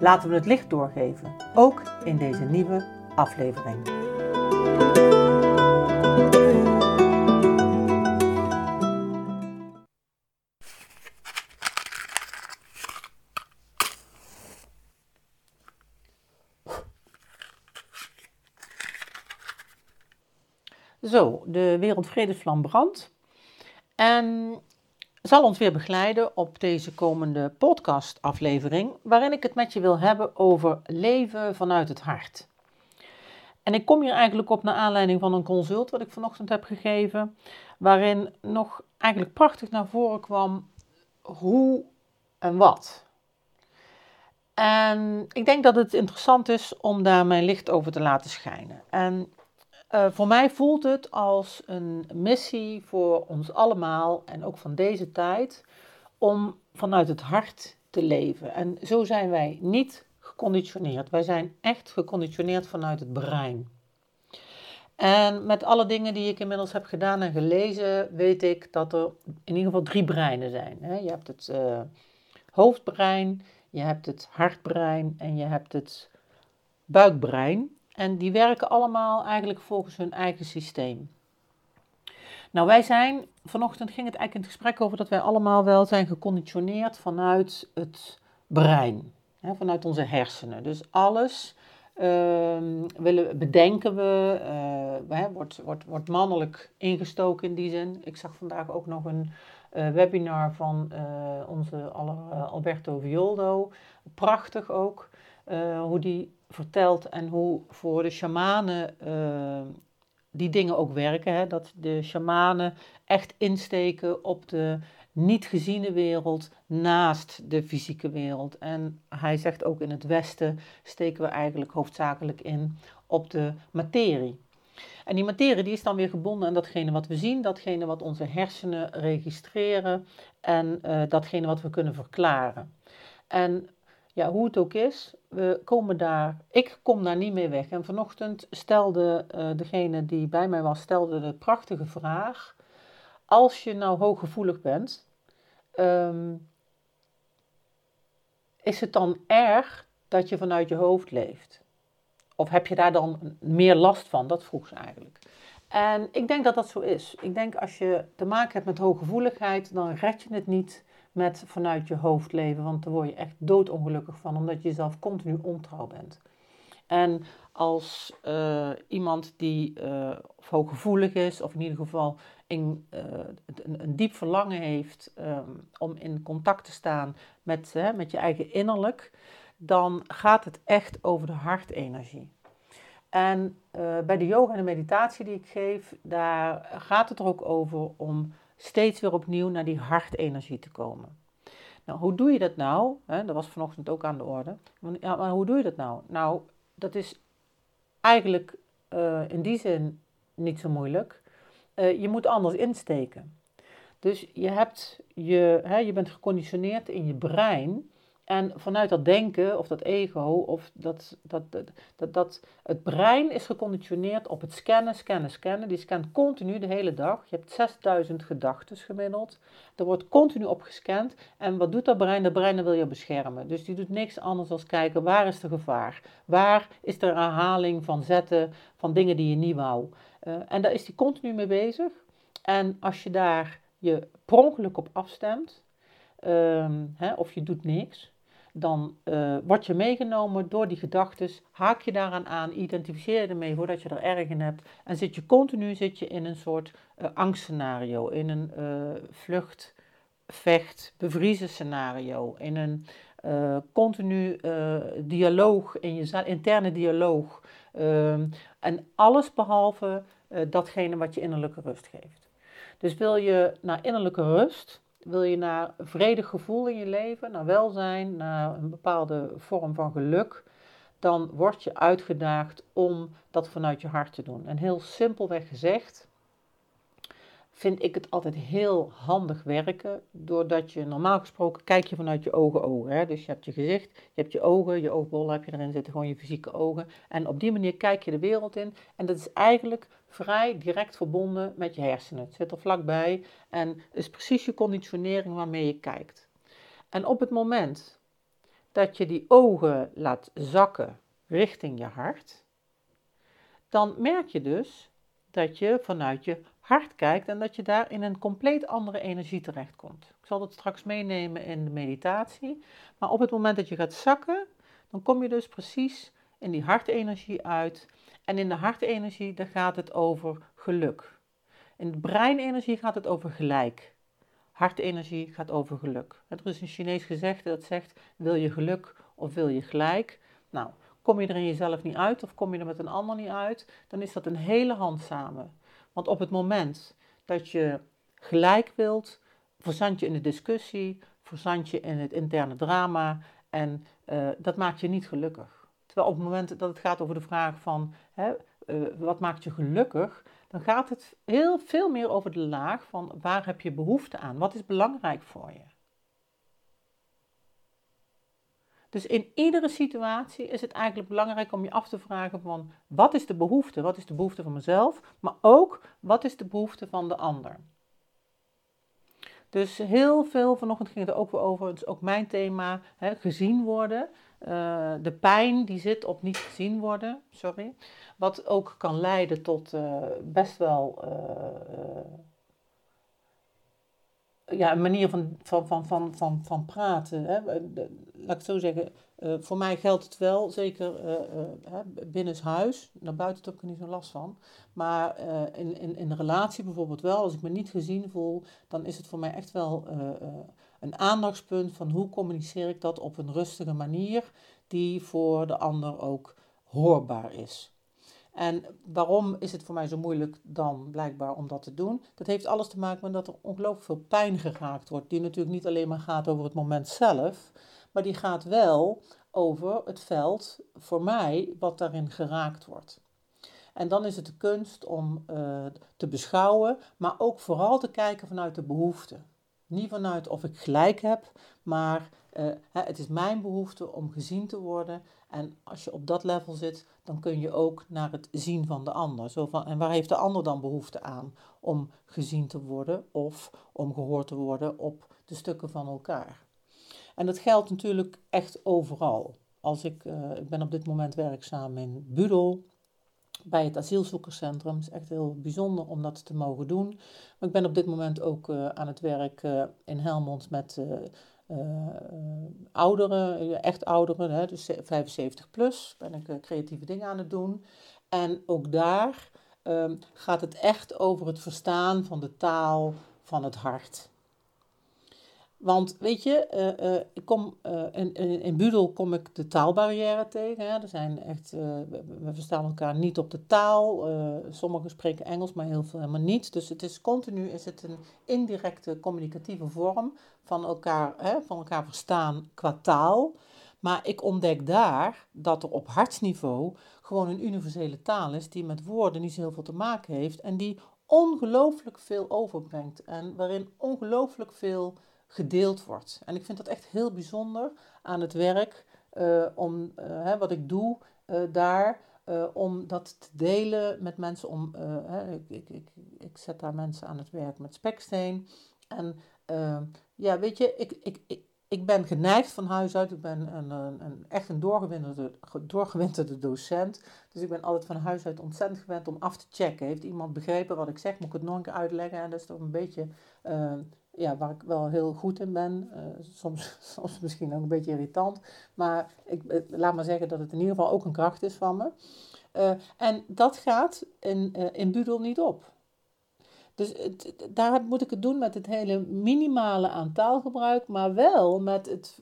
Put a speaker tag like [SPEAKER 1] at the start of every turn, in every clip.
[SPEAKER 1] Laten we het licht doorgeven, ook in deze nieuwe aflevering. Zo, de Wereldvredesvlam brandt. En zal ons weer begeleiden op deze komende podcastaflevering, waarin ik het met je wil hebben over leven vanuit het hart. En ik kom hier eigenlijk op naar aanleiding van een consult wat ik vanochtend heb gegeven, waarin nog eigenlijk prachtig naar voren kwam hoe en wat. En ik denk dat het interessant is om daar mijn licht over te laten schijnen. En uh, voor mij voelt het als een missie voor ons allemaal en ook van deze tijd om vanuit het hart te leven. En zo zijn wij niet geconditioneerd. Wij zijn echt geconditioneerd vanuit het brein. En met alle dingen die ik inmiddels heb gedaan en gelezen, weet ik dat er in ieder geval drie breinen zijn. Je hebt het uh, hoofdbrein, je hebt het hartbrein en je hebt het buikbrein. En die werken allemaal eigenlijk volgens hun eigen systeem. Nou, wij zijn, vanochtend ging het eigenlijk in het gesprek over dat wij allemaal wel zijn geconditioneerd vanuit het brein, hè, vanuit onze hersenen. Dus alles uh, willen, bedenken we, uh, wordt, wordt, wordt mannelijk ingestoken in die zin. Ik zag vandaag ook nog een uh, webinar van uh, onze Alberto Violdo. Prachtig ook, hoe die vertelt en hoe voor de shamanen uh, die dingen ook werken. Hè? Dat de shamanen echt insteken op de niet geziene wereld naast de fysieke wereld. En hij zegt ook in het Westen steken we eigenlijk hoofdzakelijk in op de materie. En die materie die is dan weer gebonden aan datgene wat we zien, datgene wat onze hersenen registreren en uh, datgene wat we kunnen verklaren. En ja, hoe het ook is, we komen daar, ik kom daar niet mee weg. En vanochtend stelde uh, degene die bij mij was, stelde de prachtige vraag. Als je nou hooggevoelig bent, um, is het dan erg dat je vanuit je hoofd leeft? Of heb je daar dan meer last van? Dat vroeg ze eigenlijk. En ik denk dat dat zo is. Ik denk als je te maken hebt met hooggevoeligheid, dan red je het niet met vanuit je hoofd leven, want daar word je echt doodongelukkig van, omdat je jezelf continu ontrouw bent. En als uh, iemand die uh, hooggevoelig is, of in ieder geval in, uh, een, een, diep verlangen heeft um, om in contact te staan met, met je eigen innerlijk, dan gaat het echt over de hartenergie. En bij de yoga en de meditatie die ik geef, daar gaat het er ook over om steeds weer opnieuw naar die hartenergie te komen. Nou, hoe doe je dat nou? dat was vanochtend ook aan de orde. Ja, maar hoe doe je dat nou? Nou, dat is eigenlijk uh, in die zin niet zo moeilijk. Uh, je moet anders insteken. Dus je, hebt je, je bent geconditioneerd in je brein en vanuit dat denken of dat ego of dat, dat, dat, dat, het brein is geconditioneerd op het scannen, scannen, scannen. Die scant continu de hele dag. Je hebt 6000 gedachten gemiddeld. Er wordt continu op gescand. En wat doet dat brein? Dat brein wil je beschermen. Dus die doet niks anders dan kijken waar is de gevaar? Waar is de herhaling van zetten van dingen die je niet wou? Uh, en daar is die continu mee bezig. En als je daar je pronkelijk op afstemt, hè, of je doet niks, dan uh, word je meegenomen door die gedachten, haak je daaraan aan, identificeer je ermee voordat je er erg in hebt en zit je continu zit je in een soort uh, angstscenario, in een uh, vlucht, vecht, bevriezen scenario, in een continu dialoog, in je interne dialoog ehm, en alles behalve datgene wat je innerlijke rust geeft. Dus wil je naar innerlijke rust, wil je naar een vredig gevoel in je leven, naar welzijn, naar een bepaalde vorm van geluk, dan word je uitgedaagd om dat vanuit je hart te doen. En heel simpelweg gezegd, vind ik het altijd heel handig werken, doordat je normaal gesproken kijk je vanuit je ogen ogen. Dus je hebt je gezicht, je hebt je ogen, je oogbollen heb je erin zitten, gewoon je fysieke ogen. En op die manier kijk je de wereld in. En dat is eigenlijk vrij direct verbonden met je hersenen. Het zit er vlakbij en is precies je conditionering waarmee je kijkt. En op het moment dat je die ogen laat zakken richting je hart, dan merk je dus dat je vanuit je hart kijkt en dat je daar in een compleet andere energie terechtkomt. Ik zal dat straks meenemen in de meditatie. Maar op het moment dat je gaat zakken, dan kom je dus precies in die hartenergie uit. En in de hartenergie, daar gaat het over geluk. In de breinenergie gaat het over gelijk. Hartenergie gaat over geluk. Er is een Chinees gezegde dat zegt: wil je geluk of wil je gelijk? Nou, kom je er in jezelf niet uit of kom je er met een ander niet uit, dan is dat een hele hand samen. Want op het moment dat je gelijk wilt, verzand je in de discussie, verzand je in het interne drama en uh, dat maakt je niet gelukkig. Terwijl op het moment dat het gaat over de vraag van hè, uh, wat maakt je gelukkig, dan gaat het heel veel meer over de laag van waar heb je behoefte aan, wat is belangrijk voor je. Dus in iedere situatie is het eigenlijk belangrijk om je af te vragen van wat is de behoefte? Wat is de behoefte van mezelf? Maar ook wat is de behoefte van de ander? Dus heel veel, vanochtend ging het ook weer over, het is ook mijn thema, hè, gezien worden. Uh, de pijn die zit op niet gezien worden, sorry. Wat ook kan leiden tot uh, best wel uh, ja, een manier van, van, van, van, van, praten. Hè. Laat ik zo zeggen, voor mij geldt het wel, zeker binnenshuis. Naar buiten heb ik er niet zo last van. Maar in, in, in relatie bijvoorbeeld wel, als ik me niet gezien voel, dan is het voor mij echt wel een aandachtspunt van hoe communiceer ik dat op een rustige manier die voor de ander ook hoorbaar is. En waarom is het voor mij zo moeilijk dan blijkbaar om dat te doen? Dat heeft alles te maken met dat er ongelooflijk veel pijn geraakt wordt, die natuurlijk niet alleen maar gaat over het moment zelf, maar die gaat wel over het veld voor mij wat daarin geraakt wordt. En dan is het de kunst om uh, te beschouwen, maar ook vooral te kijken vanuit de behoefte. Niet vanuit of ik gelijk heb, maar uh, het is mijn behoefte om gezien te worden. En als je op dat level zit, dan kun je ook naar het zien van de ander. Zo van, en waar heeft de ander dan behoefte aan om gezien te worden of om gehoord te worden op de stukken van elkaar? En dat geldt natuurlijk echt overal. Als ik, uh, ik ben op dit moment werkzaam in Budel, bij het asielzoekerscentrum. Het is echt heel bijzonder om dat te mogen doen. Ik ben op dit moment ook uh, aan het werk uh, in Helmond met ouderen, echt ouderen, hè, dus 75 plus. Ben ik creatieve dingen aan het doen. En ook daar um, gaat het echt over het verstaan van de taal van het hart. Want weet je, uh, uh, ik kom, uh, in, in, in, Budel kom ik de taalbarrière tegen. Hè. Er zijn echt, we, we, verstaan elkaar niet op de taal. sommigen spreken Engels, maar heel veel helemaal niet. Dus het is continu is het een indirecte communicatieve vorm van elkaar, hè, van elkaar verstaan qua taal. Maar ik ontdek daar dat er op hartsniveau gewoon een universele taal is die met woorden niet zo heel veel te maken heeft. En die ongelooflijk veel overbrengt. En waarin ongelooflijk veel gedeeld wordt. En ik vind dat echt heel bijzonder aan het werk, uh, om, uh, hè, wat ik doe uh, daar, om dat te delen met mensen. Om, hè, ik, ik, ik, ik, zet daar mensen aan het werk met speksteen. En ja, weet je, ik, ik, ik, ik ben geneigd van huis uit. Ik ben een, een, een, echt een doorgewinterde, doorgewinterde docent. Dus ik ben altijd van huis uit ontzettend gewend om af te checken. Heeft iemand begrepen wat ik zeg? Moet ik het nog een keer uitleggen? En dat is toch een beetje ja, waar ik wel heel goed in ben. Uh, soms, soms misschien ook een beetje irritant. Maar ik, eh, laat maar zeggen dat het in ieder geval ook een kracht is van me. Uh, en dat gaat in, uh, in Budel niet op. Dus daar moet ik het doen met het hele minimale aan taalgebruik, maar wel met het,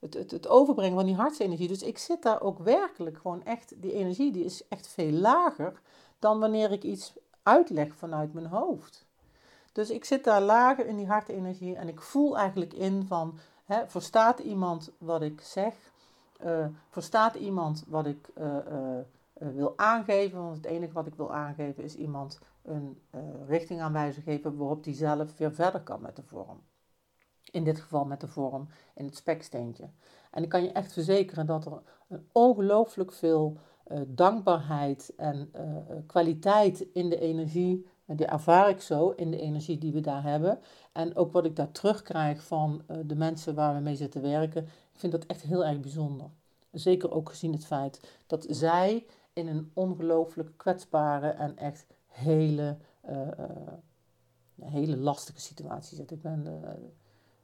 [SPEAKER 1] het, het, het overbrengen van die hartsenergie. Dus ik zit daar ook werkelijk gewoon echt, die energie die is echt veel lager dan wanneer ik iets uitleg vanuit mijn hoofd. Dus ik zit daar lager in die hartenergie en ik voel eigenlijk in van, hè, verstaat iemand wat ik zeg? Uh, verstaat iemand wat ik uh, uh, wil aangeven? Want het enige wat ik wil aangeven is iemand een richting aanwijzen geven waarop die zelf weer verder kan met de vorm. In dit geval met de vorm in het speksteentje. En ik kan je echt verzekeren dat er een ongelooflijk veel dankbaarheid en kwaliteit in de energie die ervaar ik zo in de energie die we daar hebben. En ook wat ik daar terugkrijg van uh, de mensen waar we mee zitten werken. Ik vind dat echt heel erg bijzonder. Zeker ook gezien het feit dat zij in een ongelooflijk kwetsbare en echt hele, uh, uh, hele lastige situatie zitten. Ik, ben,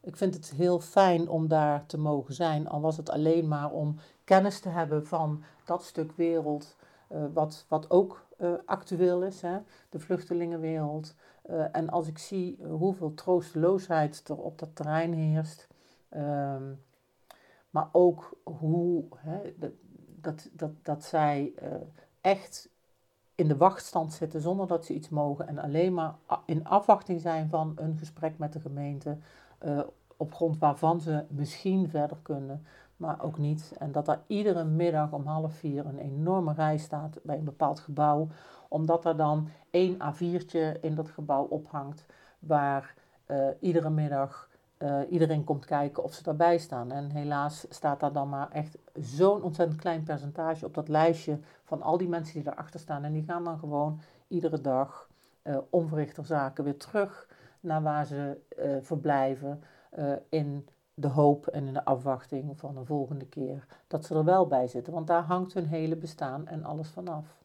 [SPEAKER 1] ik vind het heel fijn om daar te mogen zijn. Al was het alleen maar om kennis te hebben van dat stuk wereld. wat, wat ook uh, actueel is, hè? de vluchtelingenwereld. Uh, en als ik zie hoeveel troosteloosheid er op dat terrein heerst, um, maar ook hoe hè, dat, dat, dat, dat zij echt in de wachtstand zitten zonder dat ze iets mogen en alleen maar in afwachting zijn van een gesprek met de gemeente, op grond waarvan ze misschien verder kunnen maar ook niet. En dat er iedere middag om half vier een enorme rij staat bij een bepaald gebouw, omdat er dan één A4'tje in dat gebouw ophangt, waar uh, iedere middag uh, iedereen komt kijken of ze daarbij staan. En helaas staat daar dan maar echt zo'n ontzettend klein percentage op dat lijstje van al die mensen die erachter staan. En die gaan dan gewoon iedere dag uh, onverrichter zaken weer terug naar waar ze verblijven in de hoop en in de afwachting van een volgende keer dat ze er wel bij zitten. Want daar hangt hun hele bestaan en alles vanaf.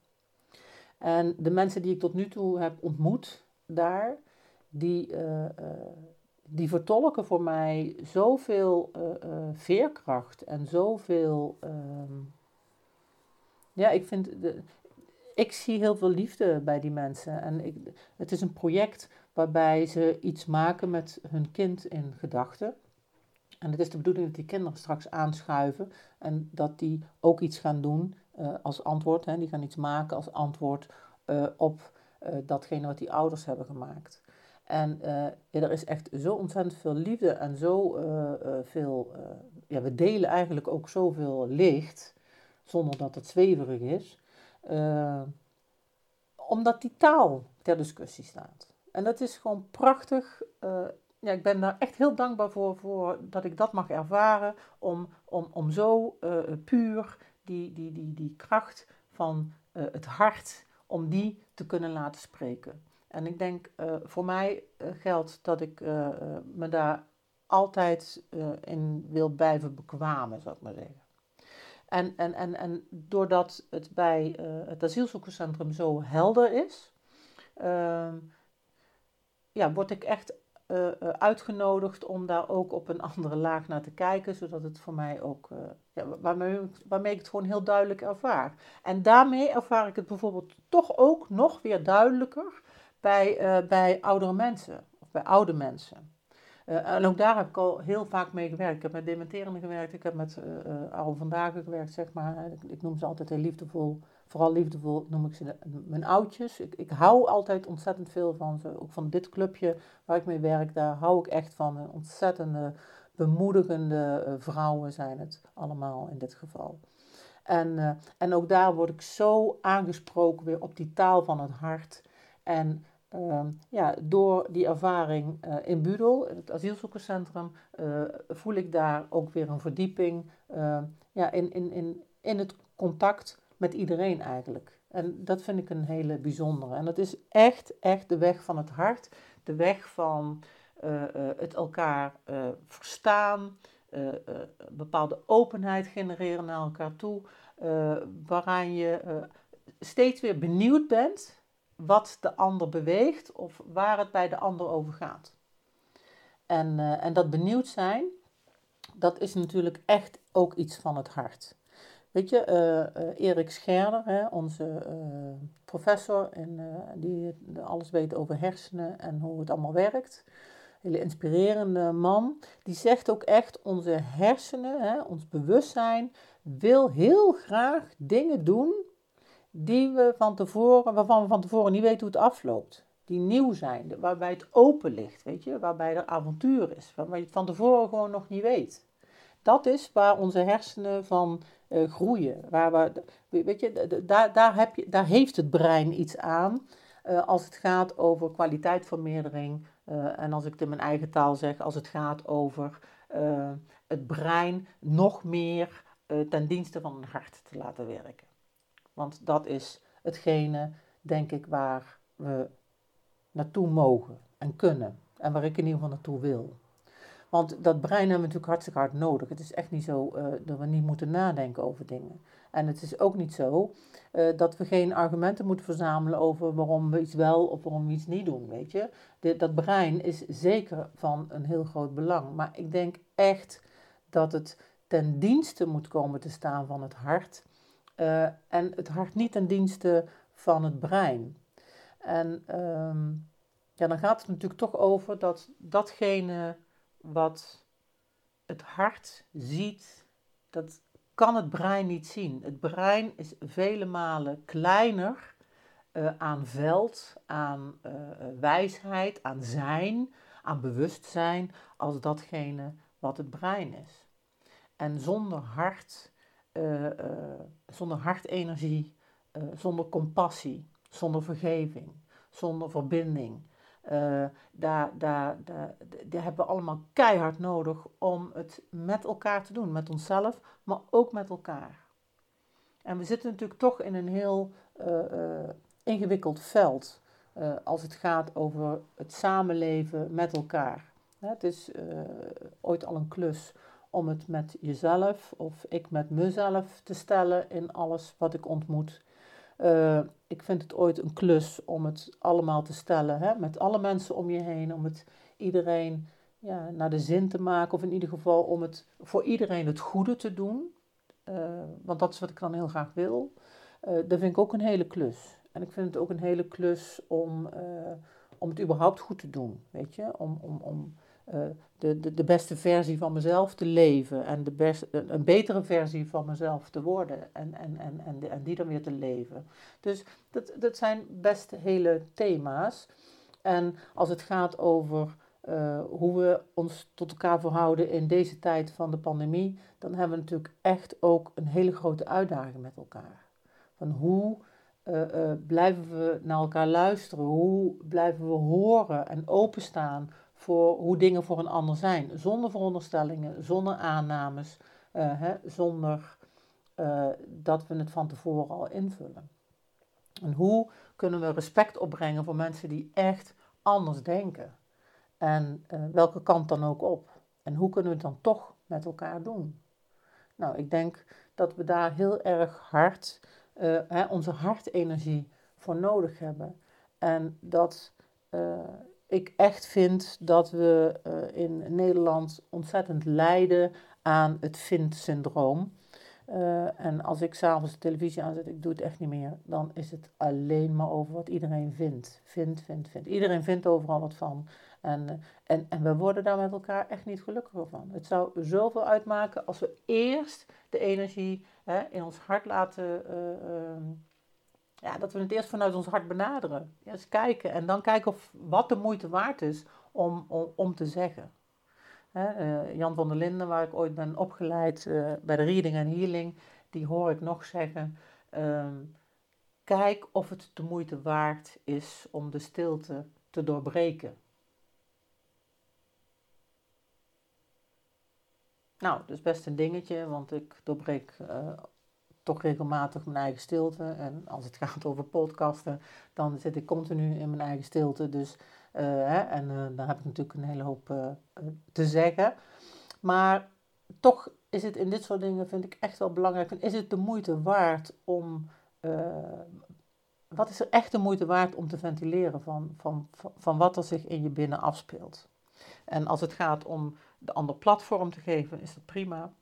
[SPEAKER 1] En de mensen die ik tot nu toe heb ontmoet daar, die, uh, uh, die vertolken voor mij zoveel uh, veerkracht en zoveel. Ehm, ja, ik vind. De, ik zie heel veel liefde bij die mensen. En ik, het is een project waarbij ze iets maken met hun kind in gedachten. En het is de bedoeling dat die kinderen straks aanschuiven en dat die ook iets gaan doen uh, als antwoord. Hè, die gaan iets maken als antwoord uh, op uh, datgene wat die ouders hebben gemaakt. En er is echt zo ontzettend veel liefde en zo veel. ja, we delen eigenlijk ook zoveel licht, zonder dat het zweverig is, omdat die taal ter discussie staat. En dat is gewoon prachtig ja, ik ben daar echt heel dankbaar voor, voor dat ik dat mag ervaren. Om, om, om zo uh, puur die, die, die, die kracht van uh, het hart, om die te kunnen laten spreken. En ik denk, voor mij geldt dat ik me daar altijd in wil blijven bekwamen, zou ik maar zeggen. En, en, en, en doordat het bij het asielzoekerscentrum zo helder is, ehm, ja, word ik echt uh, uitgenodigd om daar ook op een andere laag naar te kijken, zodat het voor mij ook, uh, ja, waarmee, waarmee ik het gewoon heel duidelijk ervaar. En daarmee ervaar ik het bijvoorbeeld toch ook nog weer duidelijker bij, bij oudere mensen of bij oude mensen. En ook daar heb ik al heel vaak mee gewerkt. Ik heb met dementerende gewerkt, ik heb met oude vandaag gewerkt, zeg maar. Ik, noem ze altijd heel liefdevol vooral liefdevol noem ik ze mijn oudjes. Ik, ik hou altijd ontzettend veel van ze. Ook van dit clubje waar ik mee werk, daar hou ik echt van. Ontzettende, bemoedigende uh, vrouwen zijn het allemaal in dit geval. En, uh, en ook daar word ik zo aangesproken weer op die taal van het hart. En uh, ja, door die ervaring uh, in Budel, het asielzoekerscentrum, voel ik daar ook weer een verdieping ja, in, in, in, in het contact met iedereen eigenlijk. En dat vind ik een hele bijzondere. En dat is echt, echt de weg van het hart. De weg van uh, het elkaar verstaan, bepaalde openheid genereren naar elkaar toe, waaraan je steeds weer benieuwd bent wat de ander beweegt of waar het bij de ander over gaat. En, en dat benieuwd zijn, dat is natuurlijk echt ook iets van het hart. Weet je, uh, Erik Scherder, hè, onze professor, die alles weet over hersenen en hoe het allemaal werkt. Hele inspirerende man. Die zegt ook echt, onze hersenen, hè, ons bewustzijn, wil heel graag dingen doen die we van tevoren, waarvan we van tevoren niet weten hoe het afloopt. die nieuw zijn, waarbij het open ligt, weet je, waarbij er avontuur is, waarbij je het van tevoren gewoon nog niet weet. Dat is waar onze hersenen van uh, groeien. Waar we, weet je, daar, daar, heb je, daar heeft het brein iets aan uh, als het gaat over kwaliteitsvermeerdering. Uh, en als ik het in mijn eigen taal zeg, als het gaat over het brein nog meer ten dienste van het hart te laten werken. Want dat is hetgene, denk ik, waar we naartoe mogen en kunnen. En waar ik in ieder geval naartoe wil. Want dat brein hebben we natuurlijk hartstikke hard nodig. Het is echt niet zo uh, dat we niet moeten nadenken over dingen. En het is ook niet zo uh, dat we geen argumenten moeten verzamelen over waarom we iets wel of waarom we iets niet doen. Weet je? De, dat brein is zeker van een heel groot belang. Maar ik denk echt dat het ten dienste moet komen te staan van het hart. Uh, en het hart niet ten dienste van het brein. En um, ja, dan gaat het natuurlijk toch over dat datgene wat het hart ziet, dat kan het brein niet zien. Het brein is vele malen kleiner uh, aan veld, aan uh, wijsheid, aan zijn, aan bewustzijn, als datgene wat het brein is. En zonder hart, zonder hartenergie, zonder compassie, zonder vergeving, zonder verbinding, daar, daar, daar, hebben we allemaal keihard nodig om het met elkaar te doen. Met onszelf, maar ook met elkaar. En we zitten natuurlijk toch in een heel ingewikkeld veld als het gaat over het samenleven met elkaar. Het is ooit al een klus om het met jezelf of ik met mezelf te stellen in alles wat ik ontmoet. Uh, ik vind het ooit een klus om het allemaal te stellen, hè, met alle mensen om je heen, om het iedereen ja, naar de zin te maken, of in ieder geval om het voor iedereen het goede te doen. Uh, want dat is wat ik dan heel graag wil. Uh, dat vind ik ook een hele klus. En ik vind het ook een hele klus om, om het überhaupt goed te doen, weet je, om, om, om de, de, de beste versie van mezelf te leven en de best, een betere versie van mezelf te worden en, en, en, en, en die dan weer te leven. Dus dat, dat zijn best hele thema's. En als het gaat over uh, hoe we ons tot elkaar verhouden in deze tijd van de pandemie, dan hebben we natuurlijk echt ook een hele grote uitdaging met elkaar. Van hoe uh, blijven we naar elkaar luisteren? Hoe blijven we horen en openstaan voor hoe dingen voor een ander zijn. Zonder veronderstellingen, zonder aannames, uh, hè, zonder uh, dat we het van tevoren al invullen. En hoe kunnen we respect opbrengen voor mensen die echt anders denken? En uh, welke kant dan ook op? En hoe kunnen we het dan toch met elkaar doen? Nou, ik denk dat we daar heel erg hard hè, onze hartenergie voor nodig hebben. En dat ik echt vind dat we uh, in Nederland ontzettend lijden aan het vind-syndroom. Uh, en als ik s'avonds de televisie aanzet, ik doe het echt niet meer, dan is het alleen maar over wat iedereen vindt. Vindt, vindt, vindt. Iedereen vindt overal wat van. En, uh, en, en we worden daar met elkaar echt niet gelukkiger van. Het zou zoveel uitmaken als we eerst de energie hè, in ons hart laten ehm, ja, dat we het eerst vanuit ons hart benaderen. Eens kijken en dan kijken of wat de moeite waard is om, om, om te zeggen. uh, Jan van der Linden, waar ik ooit ben opgeleid uh, bij de Reading en Healing, die hoor ik nog zeggen. Uh, kijk of het de moeite waard is om de stilte te doorbreken. Nou, is best een dingetje, want ik doorbreek uh, toch regelmatig mijn eigen stilte. En als het gaat over podcasten, dan zit ik continu in mijn eigen stilte. Dus, uh, hè, en uh, dan heb ik natuurlijk een hele hoop uh, te zeggen. Maar toch is het in dit soort dingen, vind ik echt wel belangrijk. En is het de moeite waard om. wat is er echt de moeite waard om te ventileren van, van, van, van wat er zich in je binnen afspeelt? En als het gaat om de ander platform te geven, is dat prima.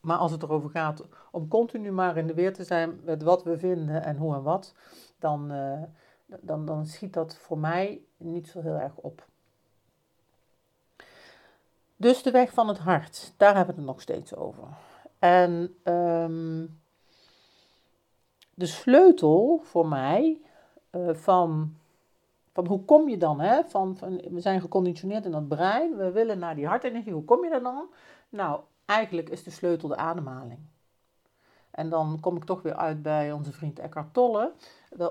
[SPEAKER 1] Maar als het erover gaat om continu maar in de weer te zijn met wat we vinden en hoe en wat, dan, uh, dan, dan schiet dat voor mij niet zo heel erg op. Dus de weg van het hart, daar hebben we het nog steeds over. En um, de sleutel voor mij uh, van Van hoe kom je dan? Hè? Van, van, we zijn geconditioneerd in dat brein, we willen naar die hartenergie. Hoe kom je daar dan? Nou, eigenlijk is de sleutel de ademhaling. En dan kom ik toch weer uit bij onze vriend Eckhart Tolle.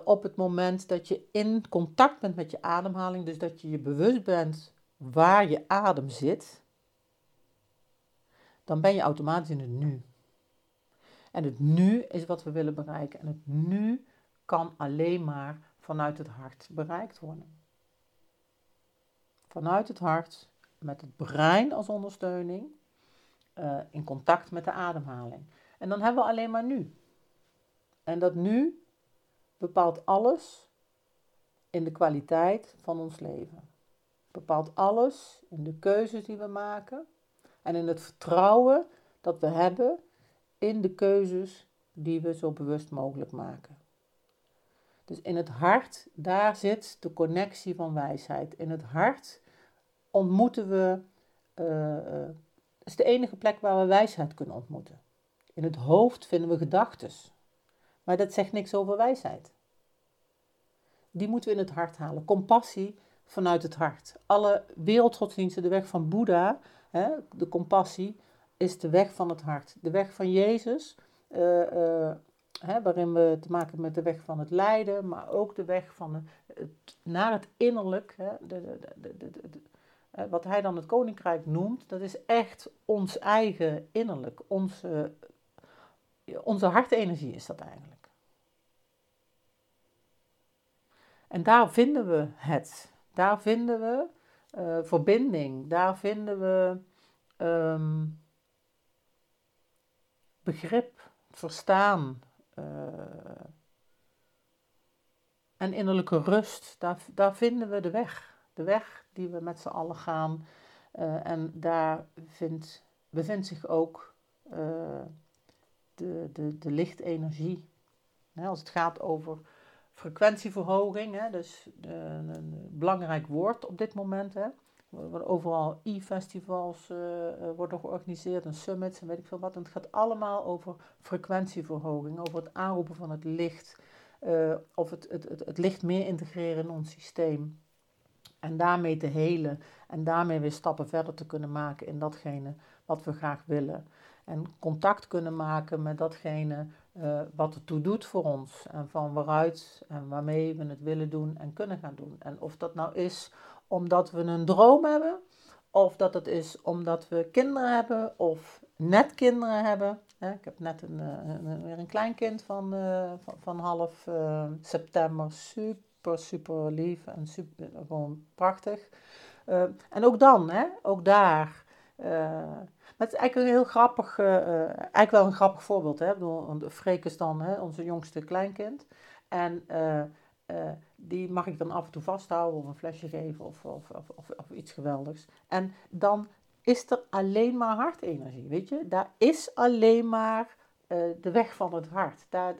[SPEAKER 1] op het moment dat je in contact bent met je ademhaling, dus dat je je bewust bent waar je adem zit, dan ben je automatisch in het nu. En het nu is wat we willen bereiken. En het nu kan alleen maar vanuit het hart bereikt worden. Vanuit het hart, met het brein als ondersteuning, uh, in contact met de ademhaling. En dan hebben we alleen maar nu. En dat nu bepaalt alles in de kwaliteit van ons leven. Bepaalt alles in de keuzes die we maken en in het vertrouwen dat we hebben in de keuzes die we zo bewust mogelijk maken. Dus in het hart, daar zit de connectie van wijsheid. In het hart ontmoeten we, uh, is de enige plek waar we wijsheid kunnen ontmoeten. In het hoofd vinden we gedachten, maar dat zegt niks over wijsheid. Die moeten we in het hart halen. Compassie vanuit het hart. Alle wereldgodsdiensten, de weg van Boeddha, hè, de compassie, is de weg van het hart. De weg van Jezus, uh, uh, hè, waarin we te maken hebben met de weg van het lijden, maar ook de weg van naar het innerlijk. Hè, de, de, de, wat hij dan het koninkrijk noemt, dat is echt ons eigen innerlijk. Onze, onze hartenergie is dat eigenlijk. En daar vinden we het. Daar vinden we uh, verbinding. Daar vinden we um, begrip, verstaan. Uh, en innerlijke rust. Daar, daar vinden we de weg. De weg die we met z'n allen gaan. Uh, en daar vindt, bevindt zich ook de, de, de lichtenergie. als het gaat over frequentieverhoging, hè, dus een belangrijk woord op dit moment. Hè. Er overal e-festivals worden georganiseerd en summits en weet ik veel wat. En het gaat allemaal over frequentieverhoging, over het aanroepen van het licht. Of het, het, het licht meer integreren in ons systeem. En daarmee te helen en daarmee weer stappen verder te kunnen maken in datgene wat we graag willen. En contact kunnen maken met datgene uh, wat ertoe doet voor ons. En van waaruit en waarmee we het willen doen en kunnen gaan doen. En of dat nou is omdat we een droom hebben, of dat het is omdat we kinderen hebben of net kinderen hebben. Ik heb net een, een, weer een kleinkind van, uh, van, van, half september. Super, super lief en super, gewoon prachtig. Uh, en ook dan, hè, ook daar maar het is eigenlijk een heel grappig, uh, eigenlijk wel een grappig voorbeeld. Hè? Ik bedoel, Freek is dan hè, onze jongste kleinkind. En die mag ik dan af en toe vasthouden of een flesje geven of, of, of, of, iets geweldigs. En dan is er alleen maar hartenergie, weet je. Daar is alleen maar de weg van het hart. Daar,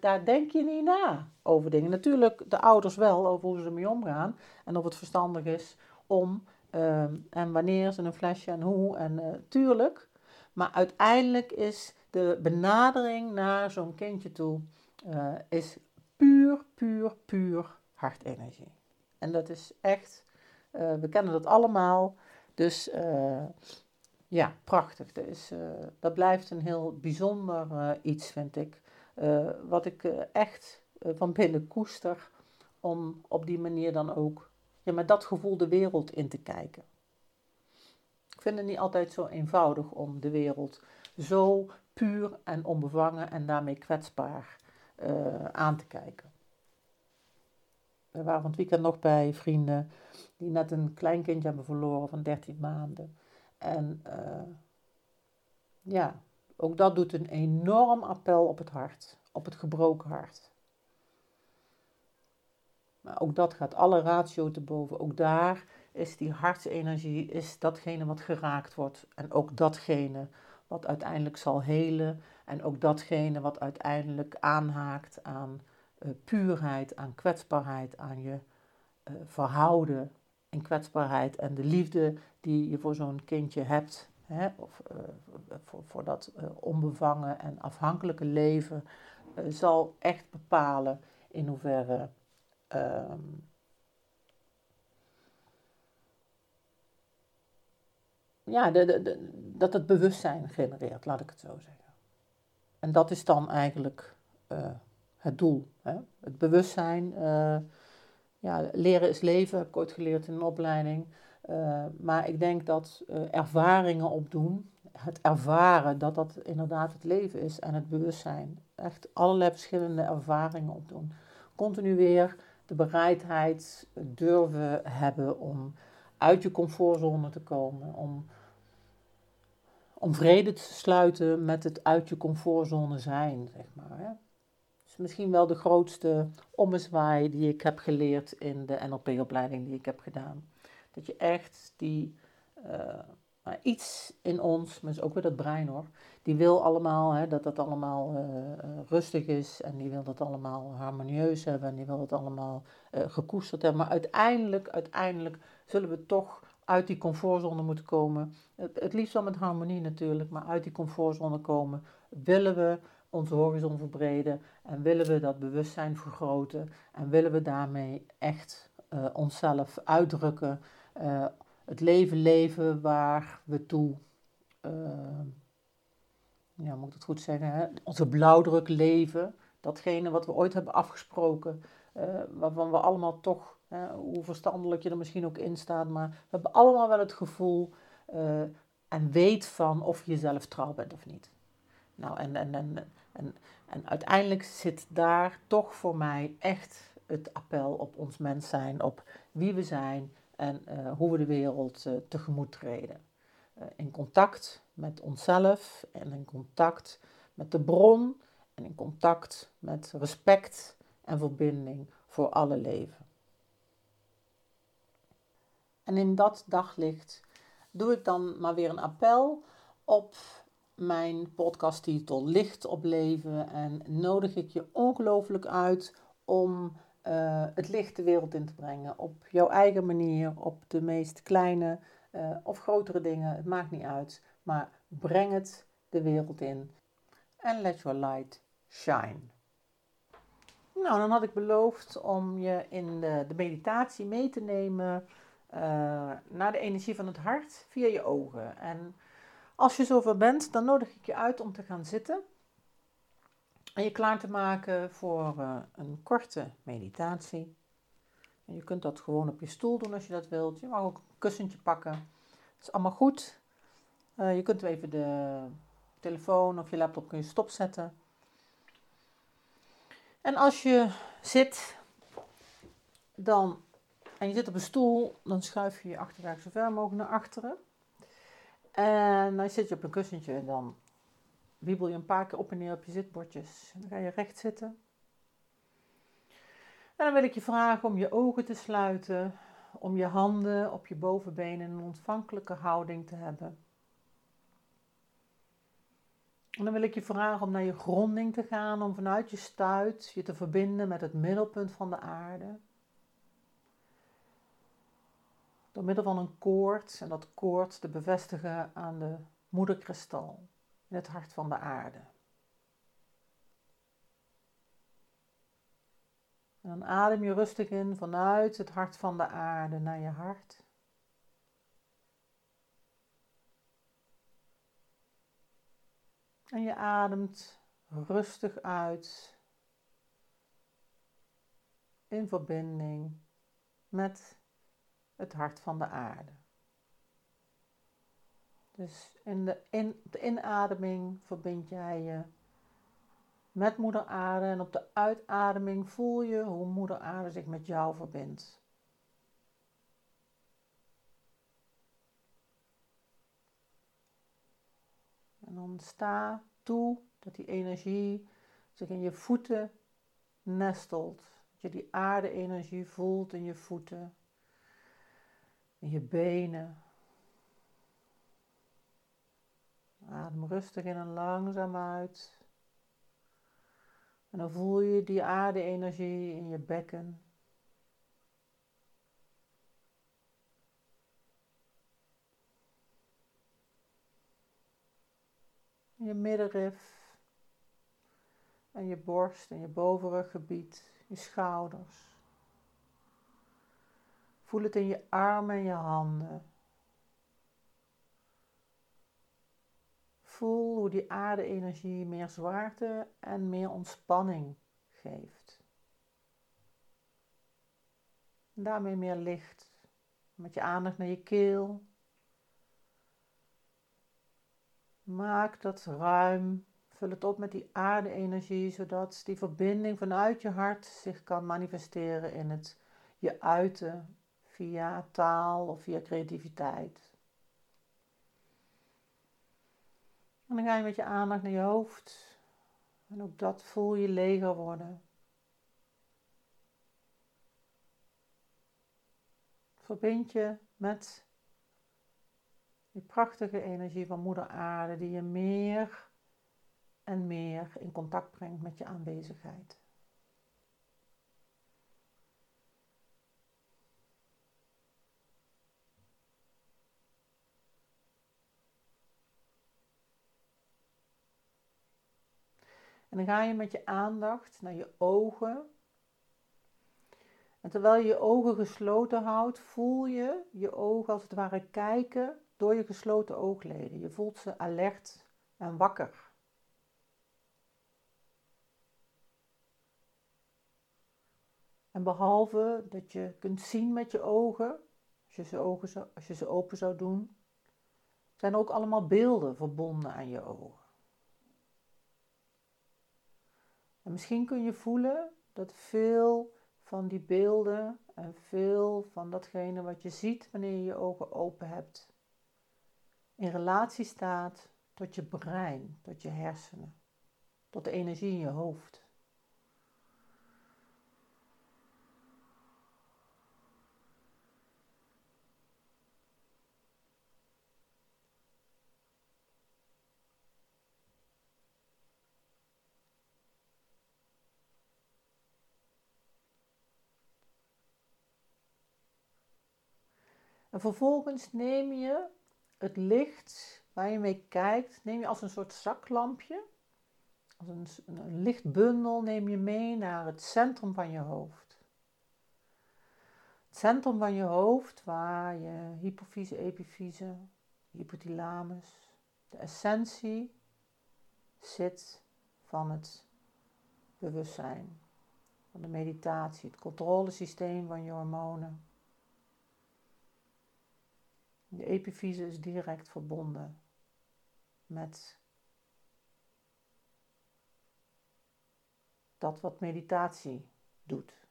[SPEAKER 1] daar denk je niet na over dingen. Natuurlijk de ouders wel, over hoe ze ermee omgaan. En of het verstandig is om Ehm, en wanneer ze een flesje en hoe en uh, tuurlijk. Maar uiteindelijk is de benadering naar zo'n kindje toe uh, is puur, puur, puur hartenergie. En dat is echt, we kennen dat allemaal. Dus ja, prachtig. Dat, is, dat blijft een heel bijzonder iets, vind ik. wat ik echt van binnen koester om op die manier dan ook ja, met dat gevoel de wereld in te kijken. Ik vind het niet altijd zo eenvoudig om de wereld zo puur en onbevangen en daarmee kwetsbaar aan te kijken. We waren van het weekend nog bij vrienden die net een kleinkindje hebben verloren van 13 maanden. En uh, ja, ook dat doet een enorm appel op het hart, op het gebroken hart. Maar ook dat gaat alle ratio te boven. Ook daar is die hartsenergie is datgene wat geraakt wordt. En ook datgene wat uiteindelijk zal helen. En ook datgene wat uiteindelijk aanhaakt aan uh, puurheid, aan kwetsbaarheid, aan je uh, verhouden en kwetsbaarheid en de liefde die je voor zo'n kindje hebt. Hè, of eh, voor, voor, dat eh, onbevangen en afhankelijke leven eh, zal echt bepalen in hoeverre ehm, ja, de, de, dat het bewustzijn genereert, laat ik het zo zeggen. En dat is dan eigenlijk het doel. Hè? Het bewustzijn ja, leren is leven, heb ik ooit geleerd in een opleiding. Uh, maar ik denk dat ervaringen opdoen, het ervaren dat dat inderdaad het leven is en het bewustzijn. Echt allerlei verschillende ervaringen opdoen. Continu weer de bereidheid durven hebben om uit je comfortzone te komen, om, om vrede te sluiten met het uit je comfortzone zijn, zeg maar. Hè. Is misschien wel de grootste ommezwaai die ik heb geleerd in de NLP-opleiding die ik heb gedaan. Dat je echt die, uh, iets in ons, maar is ook weer dat brein hoor, die wil allemaal hè, dat dat allemaal uh, rustig is en die wil dat allemaal harmonieus hebben en die wil dat allemaal uh, gekoesterd hebben. Maar uiteindelijk, uiteindelijk zullen we toch uit die comfortzone moeten komen. Het, het liefst wel met harmonie natuurlijk, maar uit die comfortzone komen. Willen we onze horizon verbreden en willen we dat bewustzijn vergroten en willen we daarmee echt uh, onszelf uitdrukken, uh, het leven leven waar we toe, uh, ja, moet ik het goed zeggen, hè? onze blauwdruk leven, datgene wat we ooit hebben afgesproken, waarvan we allemaal toch hoe verstandelijk je er misschien ook in staat, maar we hebben allemaal wel het gevoel en weet van of je jezelf trouw bent of niet. Nou, en, en, en, en, en uiteindelijk zit daar toch voor mij echt het appel op ons mens zijn, op wie we zijn en uh, hoe we de wereld uh, tegemoet treden. in contact met onszelf en in contact met de bron en in contact met respect en verbinding voor alle leven. En in dat daglicht doe ik dan maar weer een appel op mijn podcasttitel Licht op Leven. En nodig ik je ongelooflijk uit om uh, het licht de wereld in te brengen. Op jouw eigen manier, op de meest kleine uh, of grotere dingen. Het maakt niet uit. Maar breng het de wereld in. En let your light shine. Nou, dan had ik beloofd om je in de, de meditatie mee te nemen uh, naar de energie van het hart via je ogen. En als je zover bent, dan nodig ik je uit om te gaan zitten en je klaar te maken voor uh, een korte meditatie. En je kunt dat gewoon op je stoel doen als je dat wilt. Je mag ook een kussentje pakken. Dat is allemaal goed. Uh, je kunt even de telefoon of je laptop kun je stopzetten. En als je zit, dan en je zit op een stoel, dan schuif je je achterwerk zo ver mogelijk naar achteren. En dan zit je op een kussentje en dan wiebel je een paar keer op en neer op je zitbordjes. Dan ga je recht zitten. En dan wil ik je vragen om je ogen te sluiten, om je handen op je bovenbenen in een ontvankelijke houding te hebben. En dan wil ik je vragen om naar je gronding te gaan, om vanuit je stuit je te verbinden met het middelpunt van de aarde door middel van een koord en dat koord te bevestigen aan de moederkristal in het hart van de aarde. En dan adem je rustig in vanuit het hart van de aarde naar je hart. En je ademt rustig uit in verbinding met het hart van de aarde. Dus in de, in, de inademing verbind jij je met moeder aarde en op de uitademing voel je hoe moeder aarde zich met jou verbindt. En dan sta toe dat die energie zich in je voeten nestelt. Dat je die aarde-energie voelt in je voeten in je benen. Adem rustig in en langzaam uit. En dan voel je die aarde-energie in je bekken. Je middenrif. En je borst en je bovenruggebied. Je schouders. Voel het in je armen en je handen. voel hoe die aarde-energie meer zwaarte en meer ontspanning geeft. Daarmee meer licht. Met je aandacht naar je keel. Maak dat ruim. Vul het op met die aarde-energie, zodat die verbinding vanuit je hart zich kan manifesteren in het je uiten via taal of via creativiteit. En dan ga je met je aandacht naar je hoofd. En ook dat voel je leger worden. Verbind je met die prachtige energie van Moeder Aarde, die je meer en meer in contact brengt met je aanwezigheid. En dan ga je met je aandacht naar je ogen. En terwijl je je ogen gesloten houdt, voel je je ogen als het ware kijken door je gesloten oogleden. Je voelt ze alert en wakker. En behalve dat je kunt zien met je ogen, als je ze, ogen als je ze open zou doen, zijn ook allemaal beelden verbonden aan je ogen. En misschien kun je voelen dat veel van die beelden en veel van datgene wat je ziet wanneer je je ogen open hebt, in relatie staat tot je brein, tot je hersenen, tot de energie in je hoofd. En vervolgens neem je het licht waar je mee kijkt, neem je als een soort zaklampje, als een, een lichtbundel, neem je mee naar het centrum van je hoofd. Het centrum van je hoofd waar je hypofyse, epifyse, hypothalamus, de essentie zit van het bewustzijn, van de meditatie, het controlesysteem van je hormonen. De epifyse is direct verbonden met dat wat meditatie doet.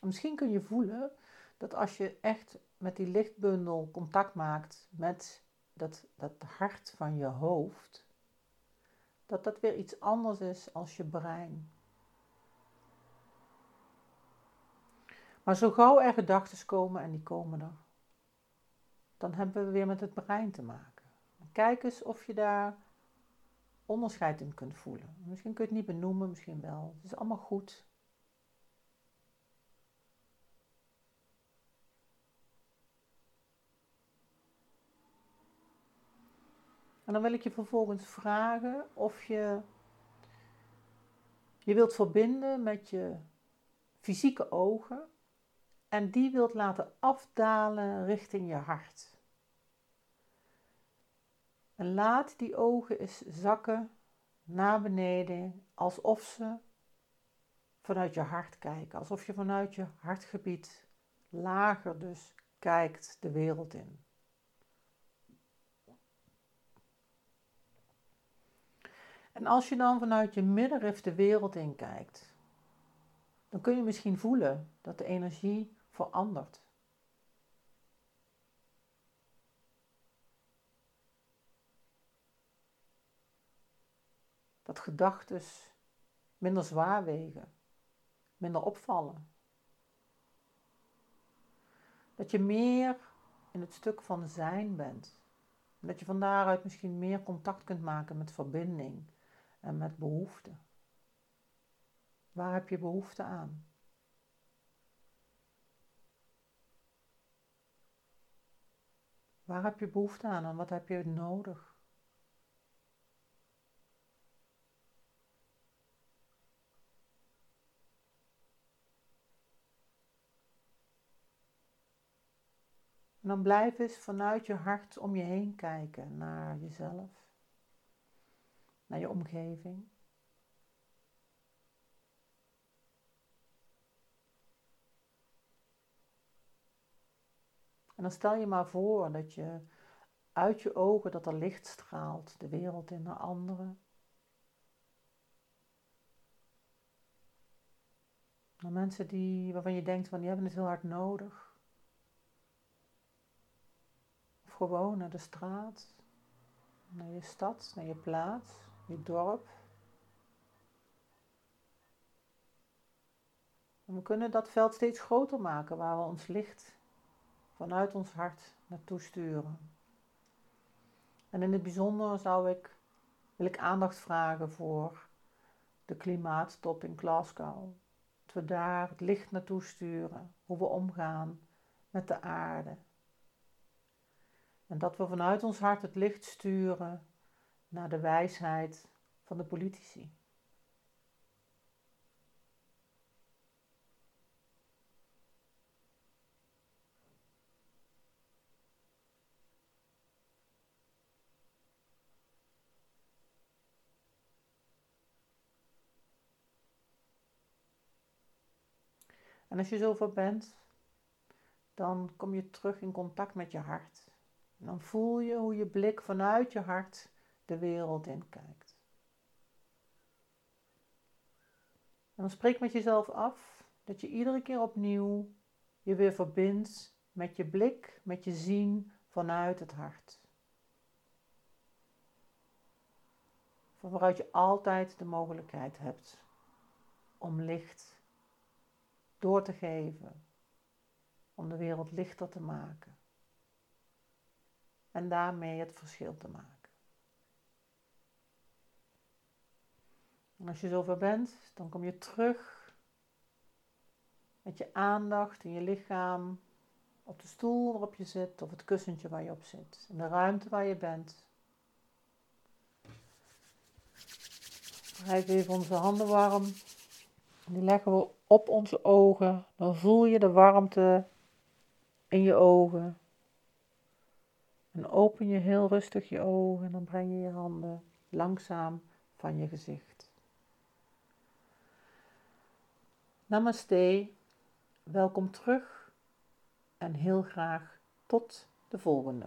[SPEAKER 1] Misschien kun je voelen dat als je echt met die lichtbundel contact maakt met dat, dat hart van je hoofd, dat dat weer iets anders is als je brein. Maar zo gauw er gedachten komen, en die komen er, dan hebben we weer met het brein te maken. Kijk eens of je daar onderscheid in kunt voelen. Misschien kun je het niet benoemen, misschien wel. Het is allemaal goed. En dan wil ik je vervolgens vragen of je je wilt verbinden met je fysieke ogen en die wilt laten afdalen richting je hart. En laat die ogen eens zakken naar beneden, alsof ze vanuit je hart kijken, alsof je vanuit je hartgebied lager dus kijkt de wereld in. En als je dan vanuit je middenrif de wereld in kijkt, dan kun je misschien voelen dat de energie verandert. Dat gedachten minder zwaar wegen, minder opvallen. Dat je meer in het stuk van zijn bent. dat je van daaruit misschien meer contact kunt maken met verbinding en met behoefte. Waar heb je behoefte aan? Waar heb je behoefte aan en wat heb je nodig? En dan blijf eens vanuit je hart om je heen kijken naar jezelf, naar je omgeving. En dan stel je maar voor dat je uit je ogen dat er licht straalt, de wereld in naar anderen. Naar mensen die, waarvan je denkt van die hebben het heel hard nodig. Of gewoon naar de straat, naar je stad, naar je plaats, je dorp. We kunnen dat veld steeds groter maken waar we ons licht vanuit ons hart naartoe sturen. En in het bijzonder zou ik, wil ik aandacht vragen voor de klimaattop in Glasgow. Dat we daar het licht naartoe sturen, hoe we omgaan met de aarde. En dat we vanuit ons hart het licht sturen naar de wijsheid van de politici. En als je zover bent, dan kom je terug in contact met je hart. Dan voel je hoe je blik vanuit je hart de wereld in kijkt. En dan spreek met jezelf af dat je iedere keer opnieuw je weer verbindt met je blik, met je zien vanuit het hart. Van waaruit je altijd de mogelijkheid hebt om licht door te geven, om de wereld lichter te maken en daarmee het verschil te maken. En als je zover bent, dan kom je terug met je aandacht in je lichaam op de stoel waarop je zit of het kussentje waar je op zit, in de ruimte waar je bent. Wrijf even onze handen warm. Die leggen we op onze ogen. Dan voel je de warmte in je ogen. En open je heel rustig je ogen en dan breng je je handen langzaam van je gezicht. Namaste, welkom terug en heel graag tot de volgende.